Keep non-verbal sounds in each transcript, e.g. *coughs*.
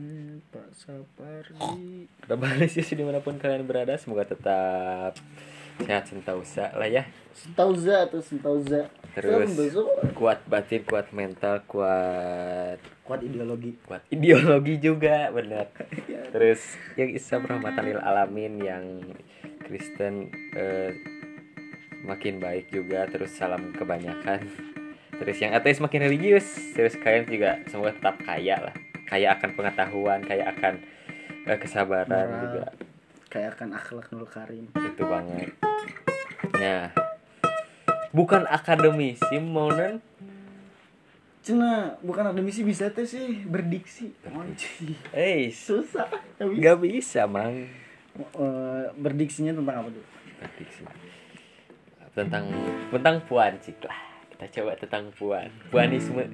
Hmm, Pak Sapardi. *laughs* Kembali sih di mana pun kalian berada semoga tetap sehat sentausa lah ya Sentauza atau Sentauza. Terus. Kuat batin kuat mental kuat kuat ideologi. kuat ideologi juga benar *laughs* terus yang Isa rahmatan lil alamin yang Kristen eh, makin baik juga terus salam kebanyakan terus yang ateis makin religius terus kalian juga semoga tetap kaya lah kaya akan pengetahuan kaya akan eh, kesabaran Moral. juga Kayak akan akhlak nul karim. itu banget nah bukan akademisi mau non Cina bukan akademisi bisa teh sih berdiksi. Eh Susah. Nggak bisa. nggak bisa mang Eh, berdiksinya tentang apa tuh? prediksi tentang tentang puan cik lah kita coba tentang puan puanisme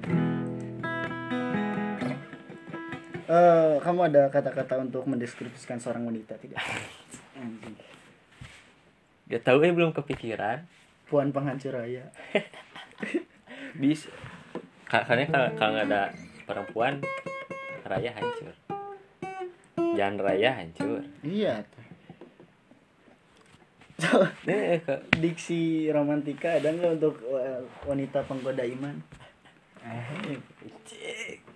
Eh, kamu ada kata-kata untuk mendeskripsikan seorang wanita tidak? Gak tahu ya belum kepikiran Puan penghancur raya. *laughs* bisa Ka- karena kalau kalau nggak ada perempuan raya hancur jangan raya hancur Iya tuh. *laughs* eh, Diksi romantika ada nggak untuk wanita penggoda iman? Eh,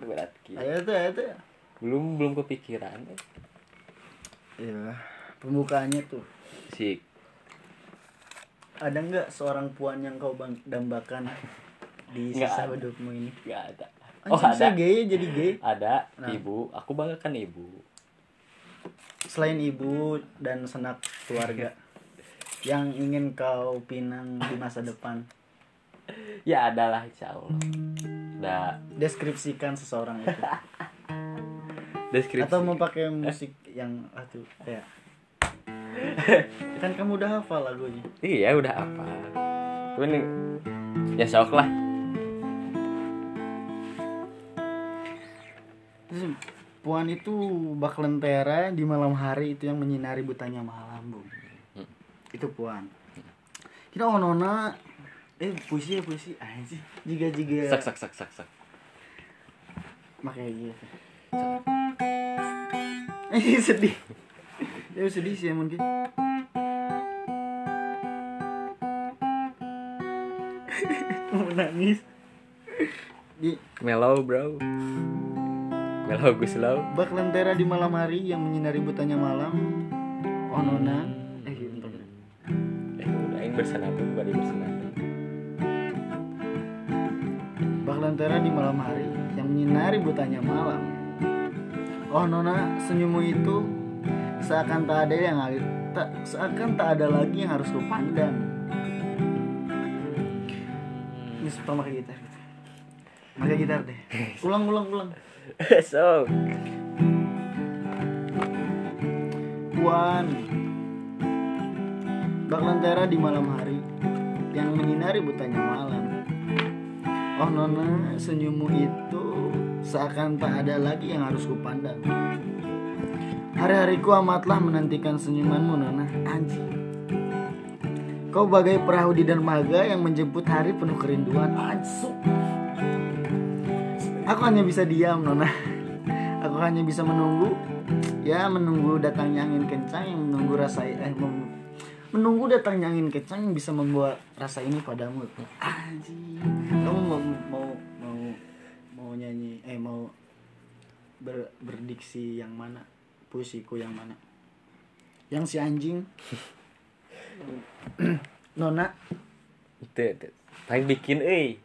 berat ki. ayo tuh, ayo tuh. Belum belum kepikiran Iya, pembukaannya tuh. sih Ada nggak seorang puan yang kau bang dambakan di Nggak sisa ada. hidupmu ini? nggak ada Oh, oh ada gay jadi gay. ada Nah. ibu aku banggakan ibu Selain ibu dan senak keluarga *laughs* yang ingin kau pinang di masa depan, ya adalah insya Allah Udah deskripsikan seseorang itu. *laughs* deskripsi Atau mau pakai musik yang aduh kayak *laughs* kan kamu udah hafal lagunya. Iya udah apa Cuman nih Ya sok lah Terus puan itu bak lentera di malam hari itu yang menyinari butanya malam, Bu. Hmm. Itu puan. Kita onona eh puisi ya puisi anjing. Jika jika Sak sak sak sak sak makanya gitu. Eh *laughs* sedih. Ya sedih sih emang gitu. *laughs* Mau nangis. Di Mellow bro Mellow gue slow bak lentera di malam hari yang menyinari butanya malam. Onona. Eh gitu. Eh udah yang bersenandung Badi bersenandung Bak lentera di malam hari yang menyinari butanya malam. Oh nona, senyummu itu seakan tak ada yang tak seakan tak ada lagi yang harus ku pandang. Ini suka pakai gitar. Pakai gitar deh. *laughs* Ulang ulang ulang. So Puan. Bak lentera di malam hari yang menyinari butanya malam. Oh nona, senyummu itu seakan tak ada lagi yang harus kupandang. Hari-hariku amatlah menantikan senyumanmu nona. Anjing. Kau bagai perahu di dermaga yang menjemput hari penuh kerinduan. Anjing. Aku hanya bisa diam nona. Aku hanya bisa menunggu. Ya menunggu datangnya angin kencang yang menunggu rasa eh menunggu datangnya angin kencang yang bisa membuat rasa ini padamu. Anjing. Kamu mau mau mau mau nyanyi eh mau ber, berdiksi yang mana? Puisiku yang mana? Yang si anjing. *laughs* Nona, Itu itu Paling bikin eh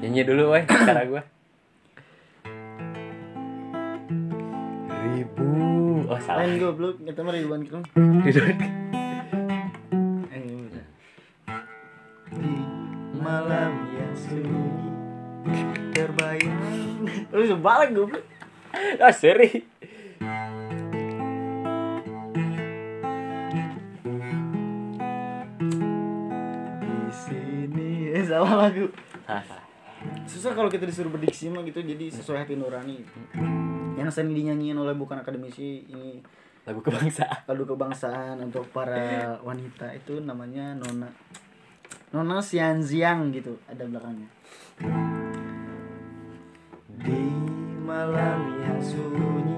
Nyanyi dulu weh Cara gue Ribu Oh salah lain goblok, kita mah ribuan kilo. Ridwan. Terbayang. Lu sebalik goblok. Ah seri Di sini eh, salah lagu. Ah. Susah kalau kita disuruh berdiksi mah gitu jadi sesuai hati nurani. Yang sering dinyanyiin oleh bukan akademisi ini Lagu kebangsaan lagu kebangsaan untuk para wanita itu namanya Nona. Nona Sian Ziang gitu ada belakangnya. Di malam yang sunyi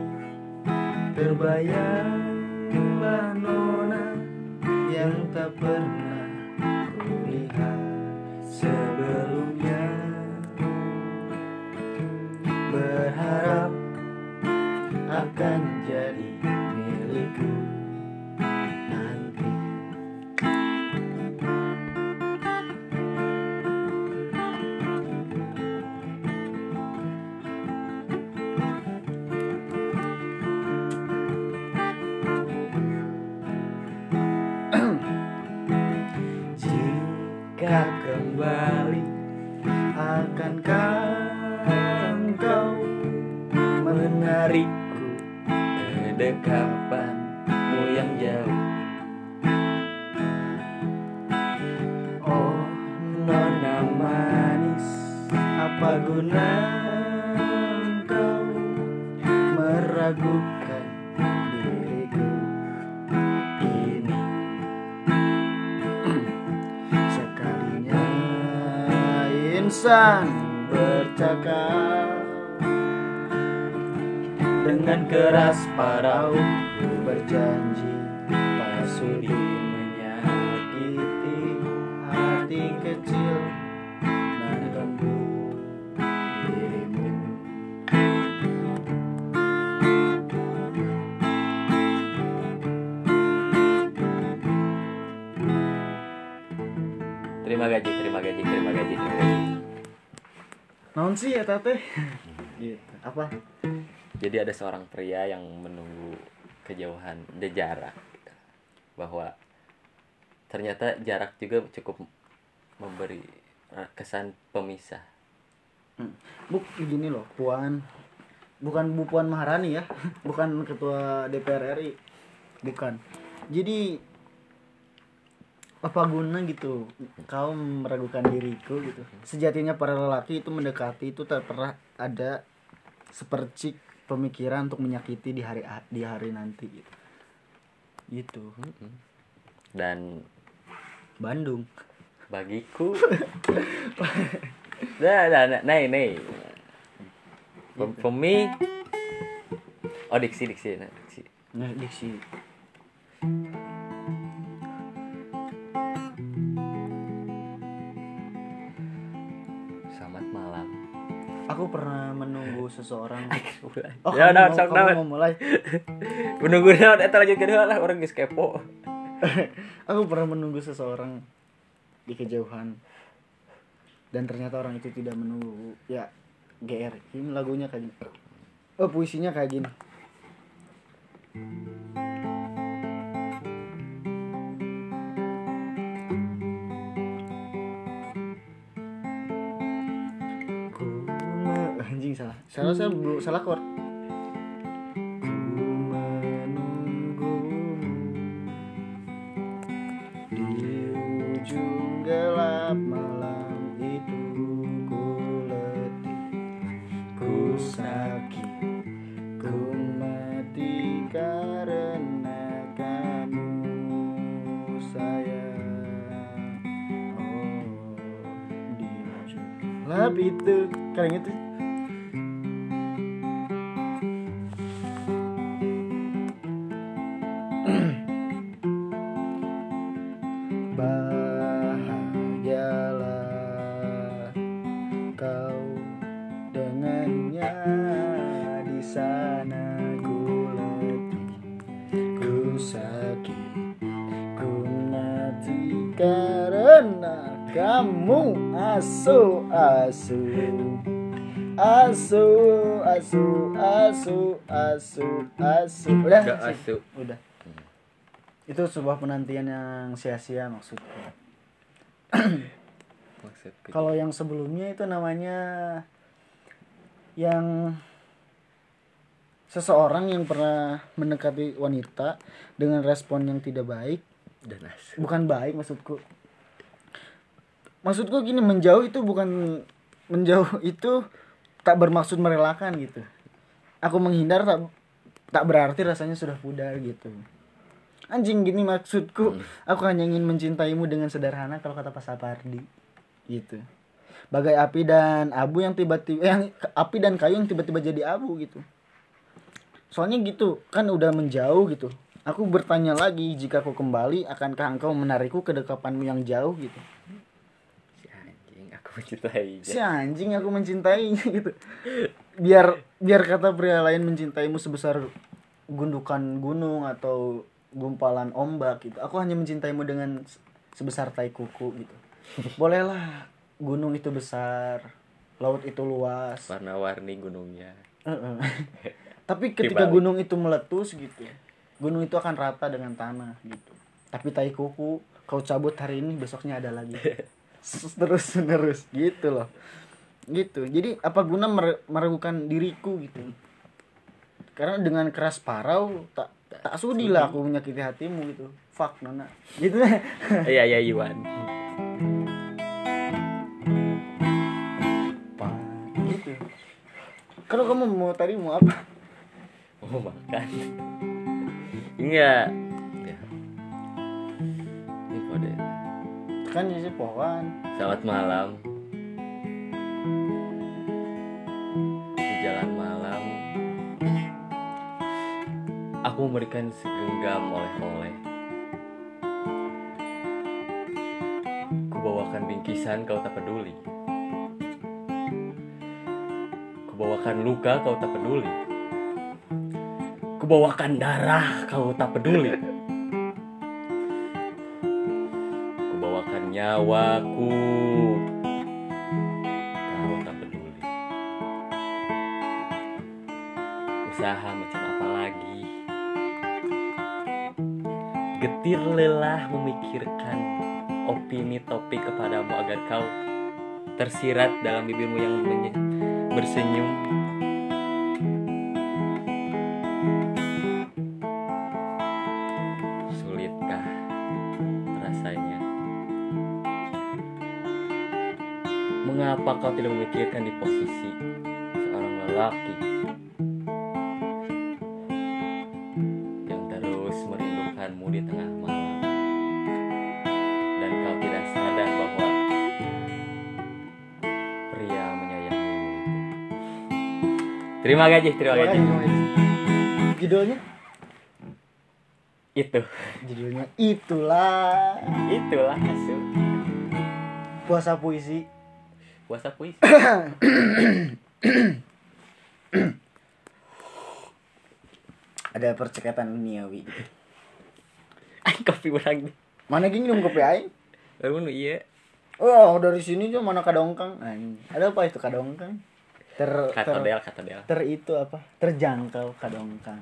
Terbayanglah nona yang tak pernah kulihat sebelumnya. Berharap akan jadi kecil lembut dirimu terima gaji terima gaji terima gaji terima gaji Naon sih ya tete? gitu. Apa? jadi ada seorang pria yang menunggu kejauhan jarak bahwa ternyata jarak juga cukup memberi eh, kesan pemisah Hmm. Buk gini loh, Puan. Bukan Bu Puan Maharani ya, *laughs* bukan ketua DPR RI. Bukan. Jadi apa guna gitu kau meragukan diriku gitu sejatinya para lelaki itu mendekati itu tak pernah ada sepercik pemikiran untuk menyakiti di hari di hari nanti gitu gitu dan Bandung bagiku. *laughs* Nah nah nah nah nih for, me. Oh diksi diksi nah, diksi. Nah diksi. Selamat malam. Aku pernah menunggu seseorang. *laughs* Oh, ya nah mau- sok kamu nah mau mulai? *laughs* Menunggu naon eta lanjut kedua lah orang geus kepo. Aku pernah menunggu seseorang di kejauhan. Dan ternyata orang itu tidak menunggu ya GR ini lagunya kayak gini. Oh puisinya kayak gini. Ku anjing salah. Salah saya belum salah chord gelap itu kalian itu asu asu asu asu asu asu. Udah Gak asu. udah. Itu sebuah penantian yang sia-sia maksudnya. *coughs* Maksudku kalau yang sebelumnya itu namanya yang seseorang yang pernah mendekati wanita dengan respon yang tidak baik. Dan asu. Bukan baik maksudku. Maksudku gini menjauh itu bukan menjauh *laughs* itu tak bermaksud merelakan gitu. Aku menghindar tak tak berarti rasanya sudah pudar gitu. Anjing gini maksudku. Aku hanya ingin mencintaimu dengan sederhana kalau kata Pak Sapardi gitu. Bagai api dan abu yang tiba-tiba yang api dan kayu yang tiba-tiba jadi abu gitu. Soalnya gitu kan udah menjauh gitu. Aku bertanya lagi jika aku kembali akankah engkau menarikku ke dekapanmu yang jauh gitu mencintai si anjing aku mencintainya *laughs* gitu. Biar biar kata pria lain mencintaimu sebesar gundukan gunung atau gumpalan ombak gitu. Aku hanya mencintaimu dengan sebesar tai kuku gitu. *laughs* Bolehlah gunung itu besar laut itu luas. Warna-warni gunungnya. *laughs* Tapi ketika Dibalik. gunung itu meletus gitu gunung itu akan rata dengan tanah gitu. Tapi tai kuku kau cabut hari ini besoknya ada lagi *laughs* terus menerus gitu loh. Gitu. Jadi apa guna mer- meragukan diriku gitu? Karena dengan keras parau tak tak sudi lah aku menyakiti hatimu gitu. Fuck nona. Gitu. *laughs* Iya iya Iwan. Gitu. Kalau kamu mau tadi mau apa? Mau makan. Enggak kan sih pohon. Selamat malam. Di jalan malam. Aku memberikan segenggam oleh-oleh. Kubawakan bingkisan kau tak peduli. Kubawakan luka kau tak peduli. Kubawakan darah kau tak peduli nyawaku kau tak peduli. Usaha macam apa lagi? Getir lelah memikirkan opini topik kepadamu agar kau tersirat dalam bibirmu yang bersenyum tidak memikirkan di posisi seorang lelaki yang terus merindukanmu di tengah malam. Dan kau tidak sadar bahwa pria menyayangimu itu. Terima kasih terima kasih. judulnya? Itu. Judulnya itulah. Itulah hasil puasa puisi puasa puisi. *coughs* Ada percakapan duniawi. Aing kopi orang mana gini dong kopi aing? Lalu iya oh dari sini tuh mana kadongkang? Ada apa itu kadongkang? Ter ter, katodel katodel. ter itu apa? Terjangkau kadongkang.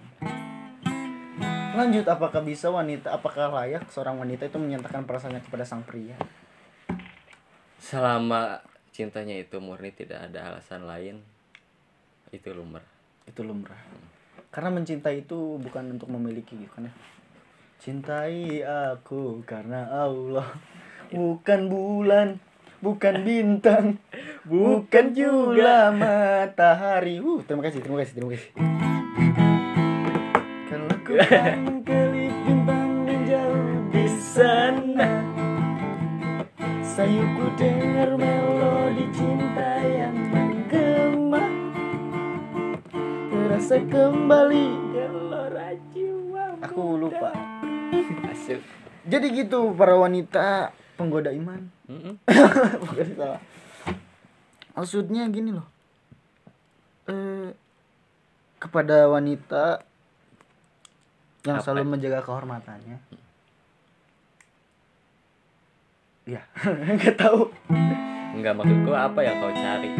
Lanjut apakah bisa wanita apakah layak seorang wanita itu menyatakan perasaannya kepada sang pria? Selama cintanya itu murni tidak ada alasan lain itu lumrah. Itu lumrah. Karena mencintai itu bukan untuk memiliki gitu kan ya? Cintai aku karena Allah. Bukan bulan bukan bintang *laughs* bukan juga matahari. Uh terima kasih terima kasih terima kasih. Kalau *laughs* ku kelip bintang yang jauh di sana. Sayuku dengar terasa kembali gelora jiwa aku lupa. Hasil jadi gitu para wanita penggoda iman. Bukan salah. maksudnya gini loh. Eh kepada wanita yang Apa? selalu menjaga kehormatannya. Ya *laughs* nggak tahu. Enggak maksudku apa yang kau cari?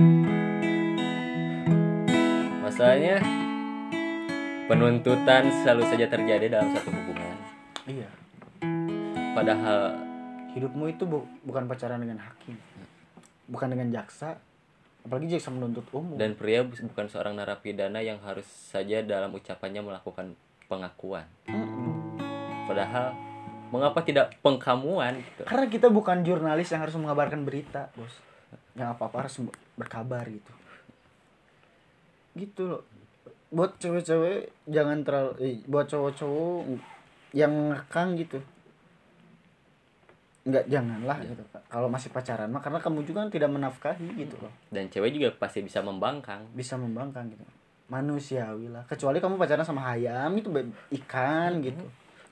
Masalahnya Penuntutan selalu saja terjadi dalam satu hubungan. Iya. Padahal hidupmu itu bu- bukan pacaran dengan hakim. Bukan dengan jaksa apalagi jaksa menuntut umum. Dan pria bu- bukan seorang narapidana yang harus saja dalam ucapannya melakukan pengakuan. Padahal Mengapa tidak pengkamuan gitu? karena kita bukan jurnalis yang harus mengabarkan berita bos. Yang apa apa harus berkabar gitu. Gitu loh buat cewek-cewek jangan terlalu eh, buat cowok-cowok yang ngekang gitu. Nggak janganlah gitu Kak. kalau masih pacaran mah karena kamu juga kan tidak menafkahi gitu loh. Dan cewek juga pasti bisa membangkang. Bisa membangkang gitu. Manusiawi lah. Kecuali kamu pacaran sama ayam itu ikan gitu.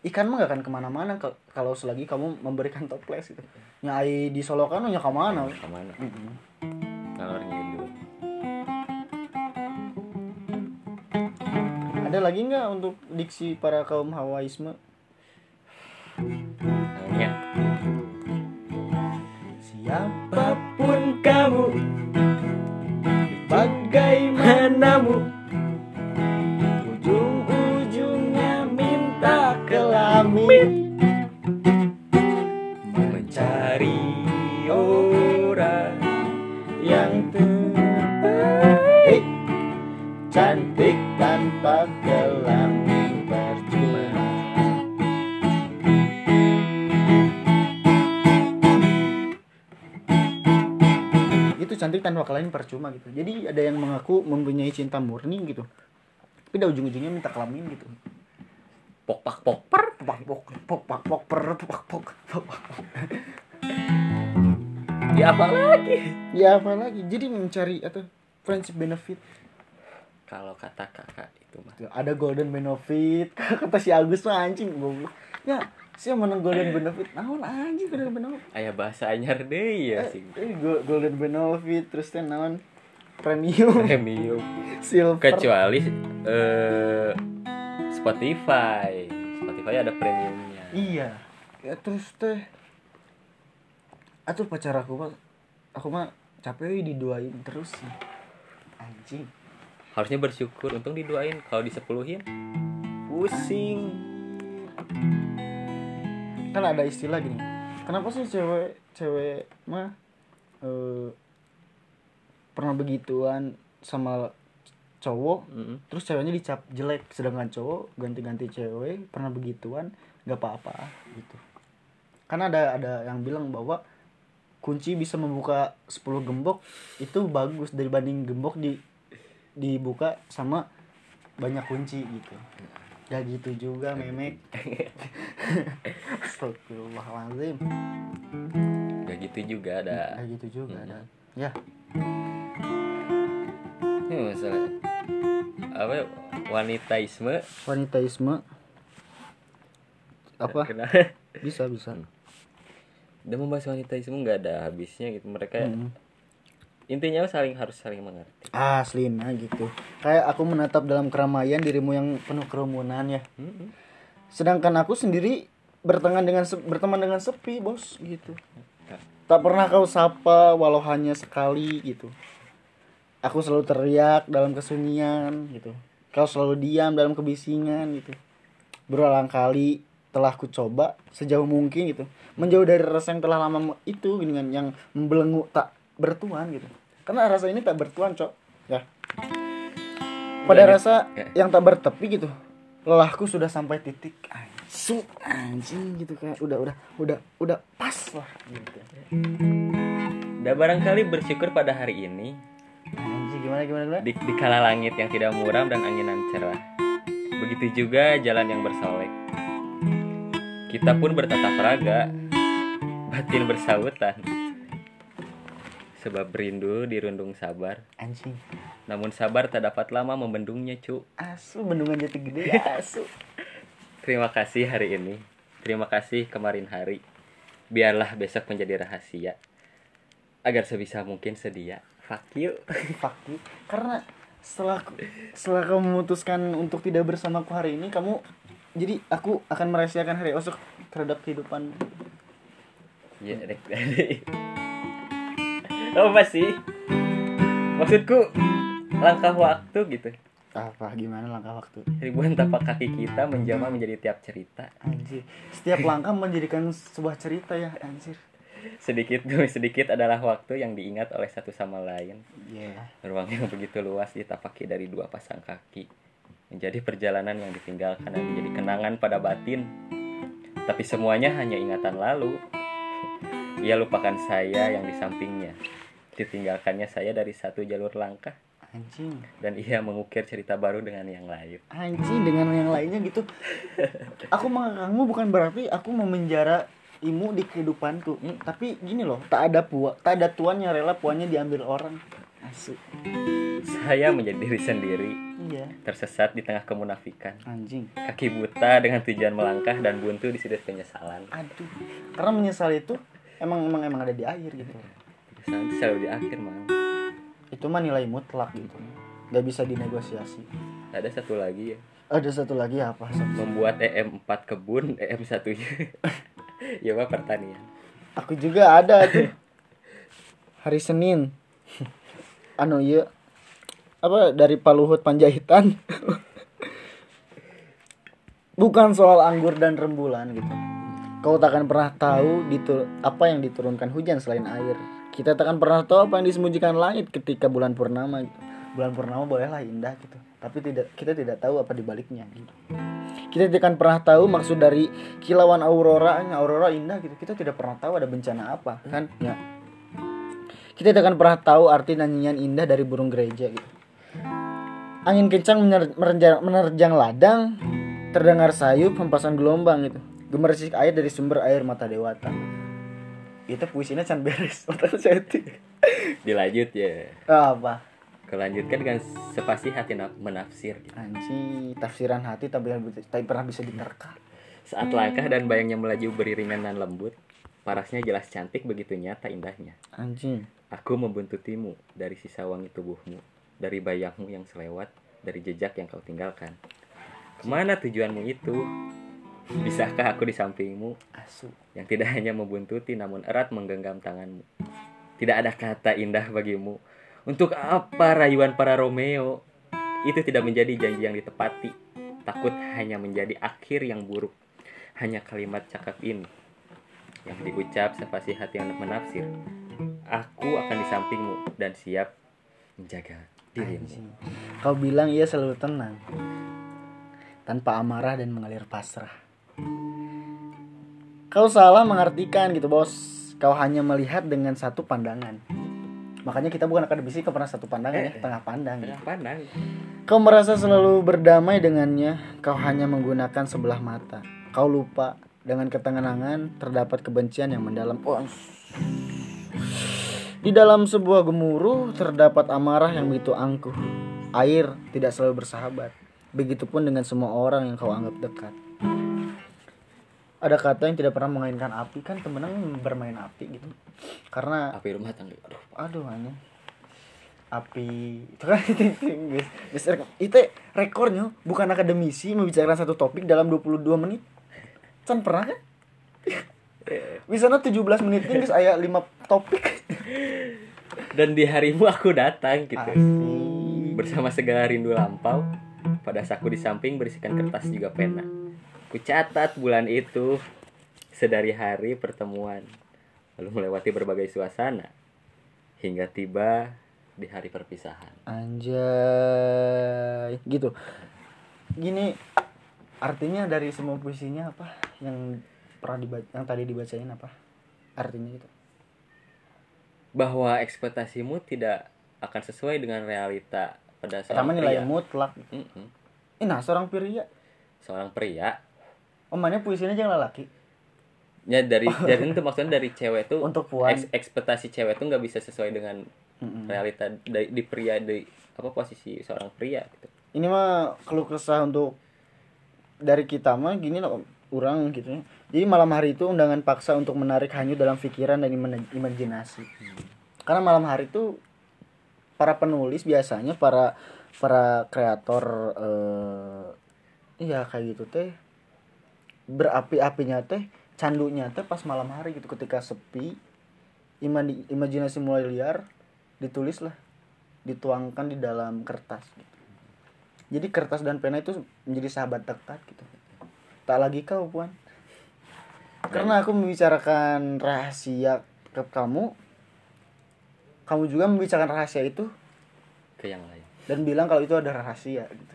Ikan mah gak akan ke mana-mana ke- kalau selagi kamu memberikan toples gitu. Nyai di Solokan nya ke mana ke mana Mm-mm. ngalor lagi nggak untuk diksi para kaum hawaisme? Namanya siapa pun kamu bagaimanamu ujung-ujungnya minta kelamin cantik tanpa kelamin percuma gitu. Jadi ada yang mengaku mempunyai cinta murni gitu. Tapi dah ujung-ujungnya minta kelamin gitu. Pok pak pok. Per pok pok pok pok pok per pok pok pok. Ya apa lagi? Ya apa lagi? Jadi mencari atau friendship benefit. Kalau kata kakak itu mah. Ada golden benefit. *laughs* Kata si Agus mah anjing goblok. Ya siapa menang golden benefit naon anjing golden benefit ayah bahasa anyar deh ya sih eh, go- golden benefit terus teh naon? Premium. Premium. *laughs* Silver. Kecuali eh Spotify. Spotify ada premiumnya. Iya. Ya terus teh atuh pacar aku mah aku mah capek diduain terus sih. Anjing. Harusnya bersyukur untung diduain. Kalau disepuluhin pusing kan ada istilah gini. Kenapa sih cewek cewek mah eh, pernah begituan sama cowok Mm-mm. terus ceweknya dicap jelek sedangkan cowok ganti-ganti cewek pernah begituan nggak apa-apa gitu. Karena ada ada yang bilang bahwa kunci bisa membuka 10 gembok itu bagus dibanding gembok di dibuka sama banyak kunci gitu ya gitu juga memek *laughs* Astagfirullahaladzim. Gak gitu juga ada. Ya gitu juga ada. Ya. Ini masalah apa? Wanitaisme? Wanitaisme. Apa? Bisa bisa. Udah membahas wanitaisme nggak ada habisnya gitu. Mereka Mm. Intinya saling harus saling mengerti Asli nah gitu. Kayak aku menatap dalam keramaian dirimu yang penuh kerumunan ya. Mm-mm. Sedangkan aku sendiri berteman dengan berteman dengan sepi, Bos, gitu. Tak pernah kau sapa walau hanya sekali gitu. Aku selalu teriak dalam kesunyian gitu. Kau selalu diam dalam kebisingan gitu. Berulang kali telah ku coba sejauh mungkin gitu. Menjauh dari rasa yang telah lama itu dengan yang membelenggu tak bertuan gitu. Karena rasa ini tak bertuan, Cok. Ya. Pada Udah, rasa ya. yang tak bertepi gitu. Lelahku sudah sampai titik anjing, anjing gitu kayak udah udah udah udah pas lah gitu. udah barangkali bersyukur pada hari ini Anjing gimana gimana gimana? di, di kala langit yang tidak muram dan anginan cerah begitu juga jalan yang bersolek kita pun bertatap raga batin bersautan sebab rindu dirundung sabar Anjing. namun sabar tak dapat lama membendungnya cu Asu bendungan jati gede asu. Terima kasih hari ini. Terima kasih kemarin hari. Biarlah besok menjadi rahasia. Agar sebisa mungkin sedia. Fuck you. *laughs* Fuck you. Karena setelah setelah kamu memutuskan untuk tidak bersamaku hari ini, kamu jadi aku akan merahasiakan hari esok terhadap kehidupan. Ya, dek. *laughs* Apa sih? Maksudku langkah waktu gitu. Apa gimana langkah waktu? Ribuan tapak kaki kita menjama menjadi tiap cerita. Anjir. Setiap langkah menjadikan sebuah cerita ya, anjir. Sedikit demi sedikit adalah waktu yang diingat oleh satu sama lain. Iya. Ruang yang begitu luas ditapaki dari dua pasang kaki. Menjadi perjalanan yang ditinggalkan dan menjadi kenangan pada batin. Tapi semuanya hanya ingatan lalu. Ia lupakan saya yang di sampingnya. Ditinggalkannya saya dari satu jalur langkah. Anjing. Dan ia mengukir cerita baru dengan yang lain. Anjing dengan yang lainnya gitu. Aku mengangkangmu bukan berarti aku memenjara imu di kehidupanku Hmm, tapi gini loh tak ada puak tak ada tuan yang rela puannya diambil orang asik Saya menjadi diri sendiri, iya tersesat di tengah kemunafikan. anjing Kaki buta dengan tujuan melangkah dan buntu di sudut penyesalan. aduh karena menyesal itu emang emang emang ada di akhir gitu Itu selalu di akhir, Mang. itu mah nilai mutlak gitu. Nggak bisa dinegosiasi. Ada satu lagi ya. ada satu lagi apa? Sam? Membuat EM4 kebun, EM1 nya *laughs* ya Pak pertanian. aku juga ada tuh. Hari Senin. Anu iya. Apa dari Paluhut Panjaitan? *laughs* Bukan soal anggur dan rembulan gitu. Kau takkan pernah tahu ditur apa yang diturunkan hujan selain air kita takkan pernah tahu apa yang disembunyikan langit ketika bulan purnama gitu. bulan purnama bolehlah indah gitu tapi tidak kita tidak tahu apa di baliknya gitu. Kita tidak akan pernah tahu maksud dari kilauan aurora aurora indah gitu. Kita tidak pernah tahu ada bencana apa kan? Ya. Kita tidak akan pernah tahu arti nyanyian indah dari burung gereja gitu. Angin kencang mener- menerjang, menerjang ladang terdengar sayup hempasan gelombang gitu. Gemerisik air dari sumber air mata dewata itu puisinya can beres *laughs* otak saya. Dilanjut ya. apa Kelanjutkan dengan sepasti hati na- menafsir. anji tafsiran hati tapi tapi pernah bisa diterka Saat langkah dan bayangnya melaju beriringan dan lembut, parasnya jelas cantik begitu nyata indahnya. anjing Aku membuntutimu dari sisa wangi tubuhmu, dari bayangmu yang selewat, dari jejak yang kau tinggalkan. Ke mana tujuanmu itu? Bisakah aku di sampingmu asu yang tidak hanya membuntuti namun erat menggenggam tanganmu? Tidak ada kata indah bagimu. Untuk apa rayuan para Romeo? Itu tidak menjadi janji yang ditepati. Takut hanya menjadi akhir yang buruk. Hanya kalimat cakap ini yang diucap sepasi hati yang menafsir. Aku akan di sampingmu dan siap menjaga dirimu. Anjing. Kau bilang ia selalu tenang tanpa amarah dan mengalir pasrah. Kau salah mengartikan gitu bos. Kau hanya melihat dengan satu pandangan. Makanya kita bukan akademisi, kau pernah satu pandangan ya, Eh, eh. tengah pandang. gitu. Tengah pandang. Kau merasa selalu berdamai dengannya. Kau hanya menggunakan sebelah mata. Kau lupa dengan ketenangan terdapat kebencian yang mendalam. Oh, di dalam sebuah gemuruh terdapat amarah yang begitu angkuh. Air tidak selalu bersahabat. Begitupun dengan semua orang yang kau anggap dekat. Ada kata yang tidak pernah mengainkan api kan temenang bermain api gitu. Karena Api rumah tangga. Aduh, aduh aneh api *laughs* itu kan guys, itu rekornya bukan akademisi membicarakan satu topik dalam 22 menit Can pernah kan *laughs* bisa 17 menit guys ayat 5 topik Dan di harimu aku datang gitu. Asik. Bersama segala rindu lampau, pada saku di samping berisikan kertas juga pena. Ku catat bulan itu sedari hari pertemuan, lalu melewati berbagai suasana hingga tiba di hari perpisahan. anjay. Gitu. Gini artinya dari semua puisinya apa? Yang pernah dibaca yang tadi dibacain apa? Artinya itu. Bahwa ekspektasimu tidak akan sesuai dengan realita pada pertama seorang nilai pria. mutlak. Mm-mm. eh, nah seorang pria. Seorang pria mana puisinya jangan lelaki ya dari *laughs* jadi itu maksudnya dari cewek tuh Untuk puan. eks- ekspektasi cewek tuh nggak bisa sesuai dengan Mm-mm. realita di, di pria di apa posisi seorang pria gitu. ini mah keluh kesah untuk dari kita mah gini loh orang gitu ya. jadi malam hari itu undangan paksa untuk menarik hanyut dalam pikiran dan imajinasi karena malam hari itu para penulis biasanya para para kreator eh iya kayak gitu teh berapi-apinya teh candunya teh pas malam hari gitu ketika sepi ima- imajinasi mulai liar ditulis lah dituangkan di dalam kertas gitu. Jadi kertas dan pena itu menjadi sahabat dekat gitu. Tak lagi kau puan. Karena aku membicarakan rahasia ke kamu, kamu juga membicarakan rahasia itu ke yang lain. dan bilang kalau itu ada rahasia gitu.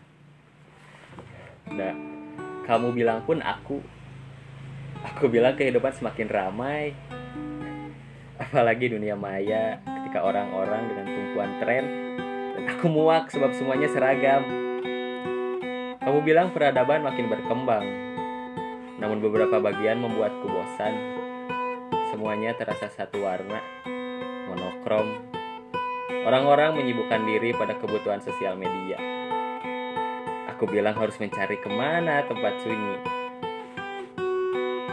Nah, kamu bilang pun aku aku bilang kehidupan semakin ramai. Apalagi dunia maya ketika orang-orang dengan tumpuan tren dan aku muak sebab semuanya seragam. Kamu bilang peradaban makin berkembang. Namun beberapa bagian membuatku bosan. semuanya terasa satu warna, monokrom. Orang-orang menyibukkan diri pada kebutuhan sosial media. Aku bilang harus mencari ke mana tempat sunyi.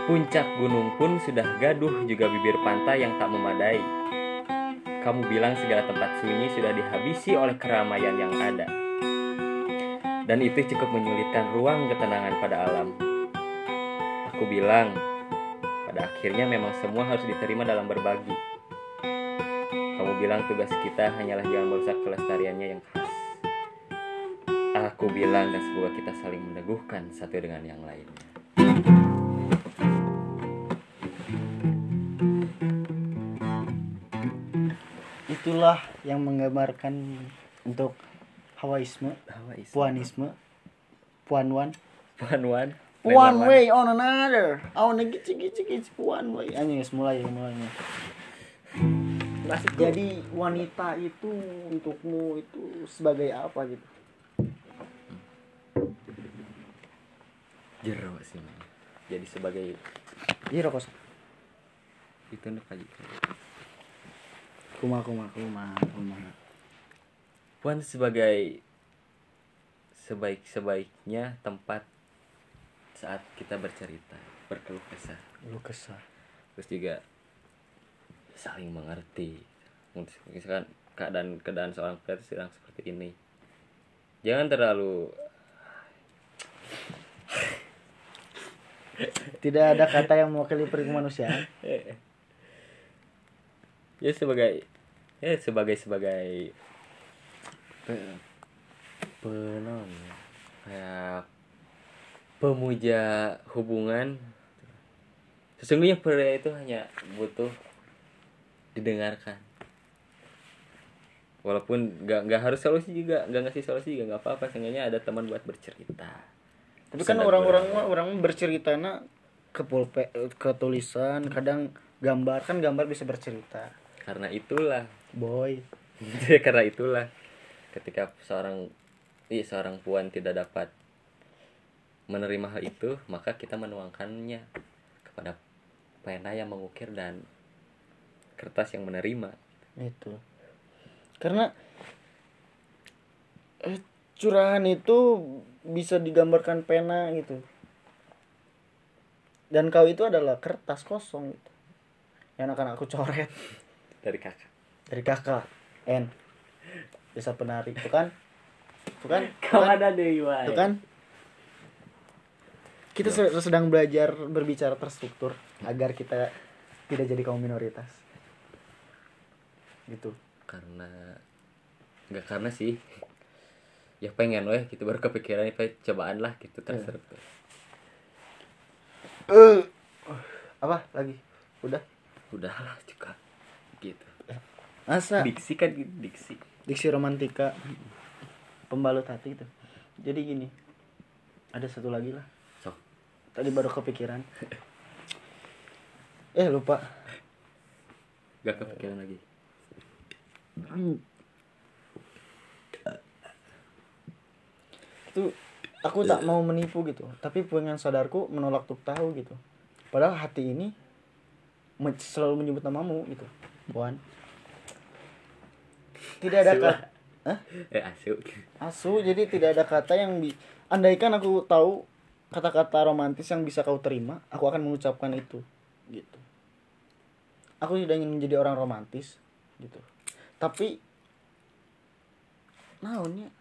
Puncak gunung pun sudah gaduh juga bibir pantai yang tak memadai. Kamu bilang segala tempat sunyi sudah dihabisi oleh keramaian yang ada. Dan itu cukup menyulitkan ruang ketenangan pada alam. Aku bilang, pada akhirnya memang semua harus diterima dalam berbagi. Kamu bilang tugas kita hanyalah jangan merusak kelestariannya yang khas. Aku bilang dan semoga kita saling meneguhkan satu dengan yang lainnya. itulah yang menggambarkan untuk Hawaisme, Hawaii. Puanisme, Puanwan, One one. one way on another. Wanna gici gici gici one way. Anjing mulai mulainya. Jadi wanita itu untukmu itu sebagai apa gitu? Jero sih. Man. Jadi sebagai Iya rokok. itu Pak Jika. Kuma kuma kuma kuma. Puan sebagai sebaik-sebaiknya tempat saat kita bercerita, berkeluh kesah, Lu kesah. terus juga saling mengerti. Misalkan keadaan keadaan seorang itu sedang seperti ini, jangan terlalu Tidak ada kata yang mewakili perilaku manusia. ya sebagai ya sebagai sebagai pe- penon ya. kayak pemuja hubungan sesungguhnya pria itu hanya butuh didengarkan walaupun nggak nggak harus solusi juga nggak ngasih solusi juga nggak apa-apa seenggaknya ada teman buat bercerita Tapi kan orang-orang orang berceritana ke pulpe ke tulisan, kadang gambar kan gambar bisa bercerita. karena itulah. Boy. *laughs* karena itulah. Ketika seorang iya, seorang puan tidak dapat menerima hal itu maka kita menuangkannya kepada pena yang mengukir dan kertas yang menerima. Itu. Karena eh, curahan itu bisa digambarkan pena gitu. Dan kau itu adalah kertas kosong gitu. yang akan aku coret. Dari kakak. Dari kakak. N. Bisa penarik itu kan? Itu kan? Kau kan, ada itu kan? Kita se- sedang belajar berbicara terstruktur agar kita tidak jadi kaum minoritas. Gitu. Karena nggak karena sih ya pengen weh gitu baru kepikiran apa cobaan lah gitu terstruktur Eh, apa lagi? Udah? Udahlah juga gitu. Asa diksi kan gitu, diksi. Diksi romantika. Pembalut hati itu jadi gini ada satu lagi lah. Sok. Tadi baru kepikiran. Eh lupa. Gak kepikiran lagi itu aku tak mau menipu gitu. Tapi pengen sadarku menolak untuk tahu gitu. Padahal hati ini selalu menyebut namamu gitu. Puan. Tidak ada kata *laughs* Hah? eh asu. Asu jadi tidak ada kata yang bi andaikan aku tahu kata-kata romantis yang bisa kau terima aku akan mengucapkan itu gitu. Aku tidak ingin menjadi orang romantis gitu. Tapi naonnya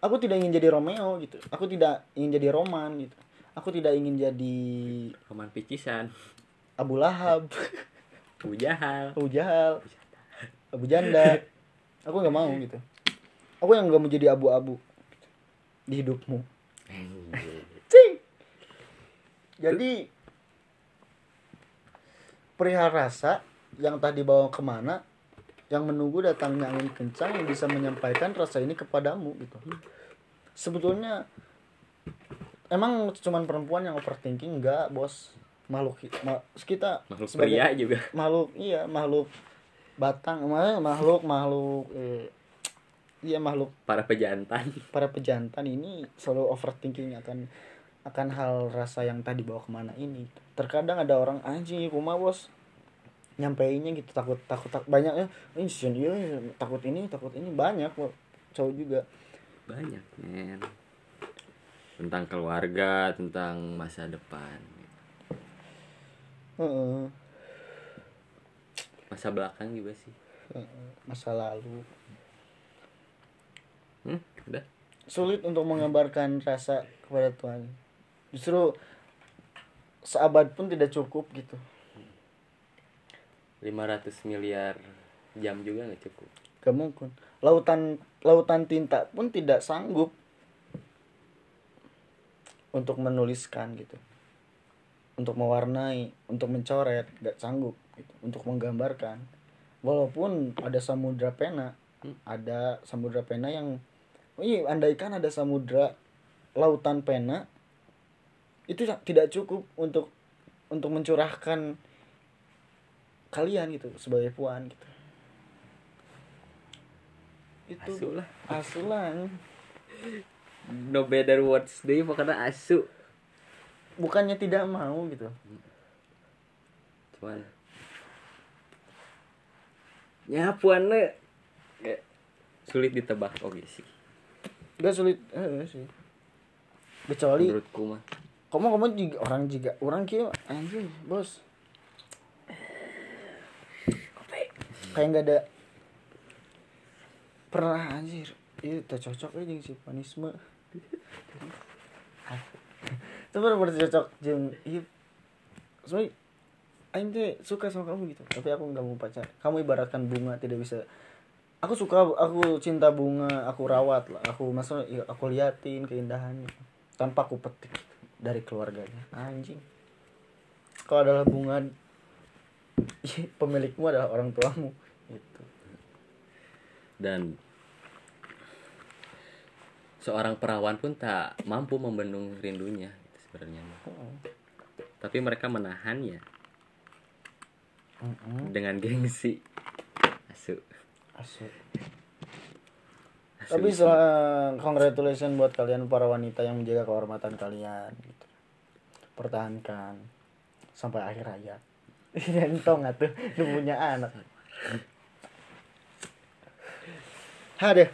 aku tidak ingin jadi Romeo gitu. Aku tidak ingin jadi Roman gitu. Aku tidak ingin jadi roman picisan. Abu Lahab. Ujahal *laughs* Abu Jahal. Abu Janda. Aku nggak mau gitu. Aku yang nggak mau jadi abu-abu di hidupmu. Cing. Jadi perihal rasa yang tadi bawa ke mana, yang menunggu datangnya angin kencang yang bisa menyampaikan rasa ini kepadamu gitu. Sebetulnya emang cuman perempuan yang overthinking? Enggak bos. Makhluk ma- kita makhluk sebagai- pria juga. makhluk iya makhluk batang. Ma- makhluk makhluk eh, iya makhluk para pejantan. *laughs* para pejantan ini selalu overthinking akan akan hal rasa yang tadi bawa ke mana ini. Terkadang ada orang anjing kuma bos nyampeinnya gitu takut takut tak banyaknya ini sih dia takut ini takut ini. Banyak kok cowok juga. Banyak men. Tentang keluarga tentang masa depan. Heeh, masa belakang juga sih. Masa lalu. Hmm? udah. Sulit untuk menggambarkan rasa kepada Tuhan. Justru seabad pun tidak cukup gitu 500 miliar jam juga nggak cukup? Gak mungkin lautan lautan tinta pun tidak sanggup untuk menuliskan gitu. Untuk mewarnai untuk mencoret gak sanggup gitu. untuk menggambarkan. Walaupun ada samudra pena ada samudra pena yang oh iya andaikan ada samudra lautan pena itu tidak cukup untuk untuk mencurahkan kalian gitu sebagai puan gitu. Itu asu lah. asulan no better words deh pokoknya asu. Bukannya tidak mau gitu. Cuman. Nyapuan le kayak sulit ditebak oke sih. Gak sulit eh, sih. Kecuali menurutku mah. Kamu kamu juga orang juga orang kia anjing bos kayak nggak ada pernah anjir. Itu tak cocok aja si panisme itu bener-bener cocok jeng. Iya. Soalnya Aing tuh suka sama kamu gitu. Tapi aku nggak mau pacar. Kamu ibaratkan bunga tidak bisa. Aku suka aku cinta bunga aku rawat lah. Aku maksudnya ya, aku liatin keindahannya. Tanpa aku petik dari keluarganya. Anjing. Kalau adalah bunga *laughs* pemilikmu adalah orang tuamu itu dan seorang perawan pun tak mampu membendung rindunya gitu sebenarnya mah. tapi mereka menahannya dengan gengsi asu. Asu. Tapi sel- congratulations buat kalian para wanita yang menjaga kehormatan kalian gitu. Pertahankan sampai akhir hayat. *laughs* Entong atuh lu punya anak. Hade.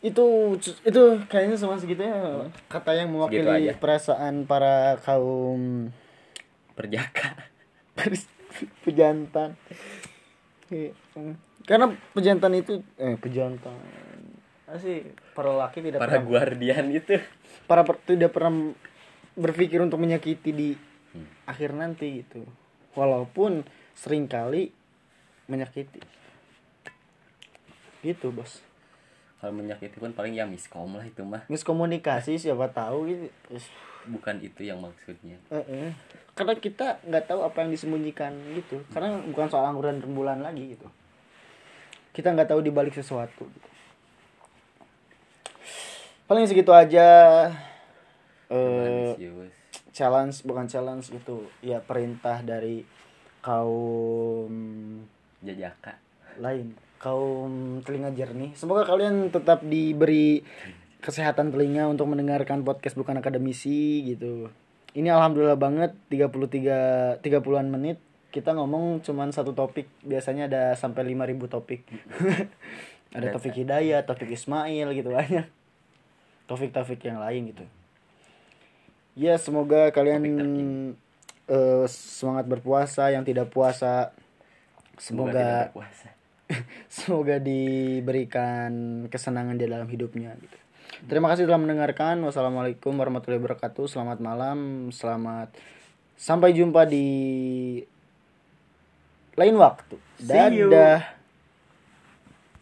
Itu itu kayaknya cuma segitu ya kata yang mewakili perasaan para kaum perjaka *laughs* pejantan. Iya, mm. Karena pejantan itu eh pejantan. Asih para laki tidak para pernah guardian itu para per- tidak pernah berpikir untuk menyakiti di akhir nanti gitu. Walaupun sering kali menyakiti. Gitu, Bos. kalau menyakiti pun paling ya miskom lah itu mah Miskomunikasi siapa tahu gitu. Bukan itu yang maksudnya eh, eh. Karena kita nggak tahu apa yang disembunyikan gitu. Karena bukan soal angguran rembulan lagi gitu. Kita nggak tahu dibalik sesuatu. Gitu. Paling segitu aja. Manisius. Challenge bukan challenge itu ya perintah dari kaum jajaka lain. Kaum telinga jernih. Semoga kalian tetap diberi kesehatan telinga untuk mendengarkan podcast bukan akademisi gitu. Ini alhamdulillah banget 33 30-an menit. Kita ngomong cuman satu topik. Biasanya ada sampai 5000 topik. *laughs* Ada topik hidayah topik Ismail gitu. Banyak. Topik-topik yang lain gitu ya semoga kalian eh, semangat berpuasa yang tidak puasa semoga semoga tidak *laughs* semoga diberikan kesenangan di dalam hidupnya gitu. Terima kasih telah mendengarkan. Wassalamualaikum warahmatullahi wabarakatuh. Selamat malam, selamat sampai jumpa di lain waktu. See you. Dadah.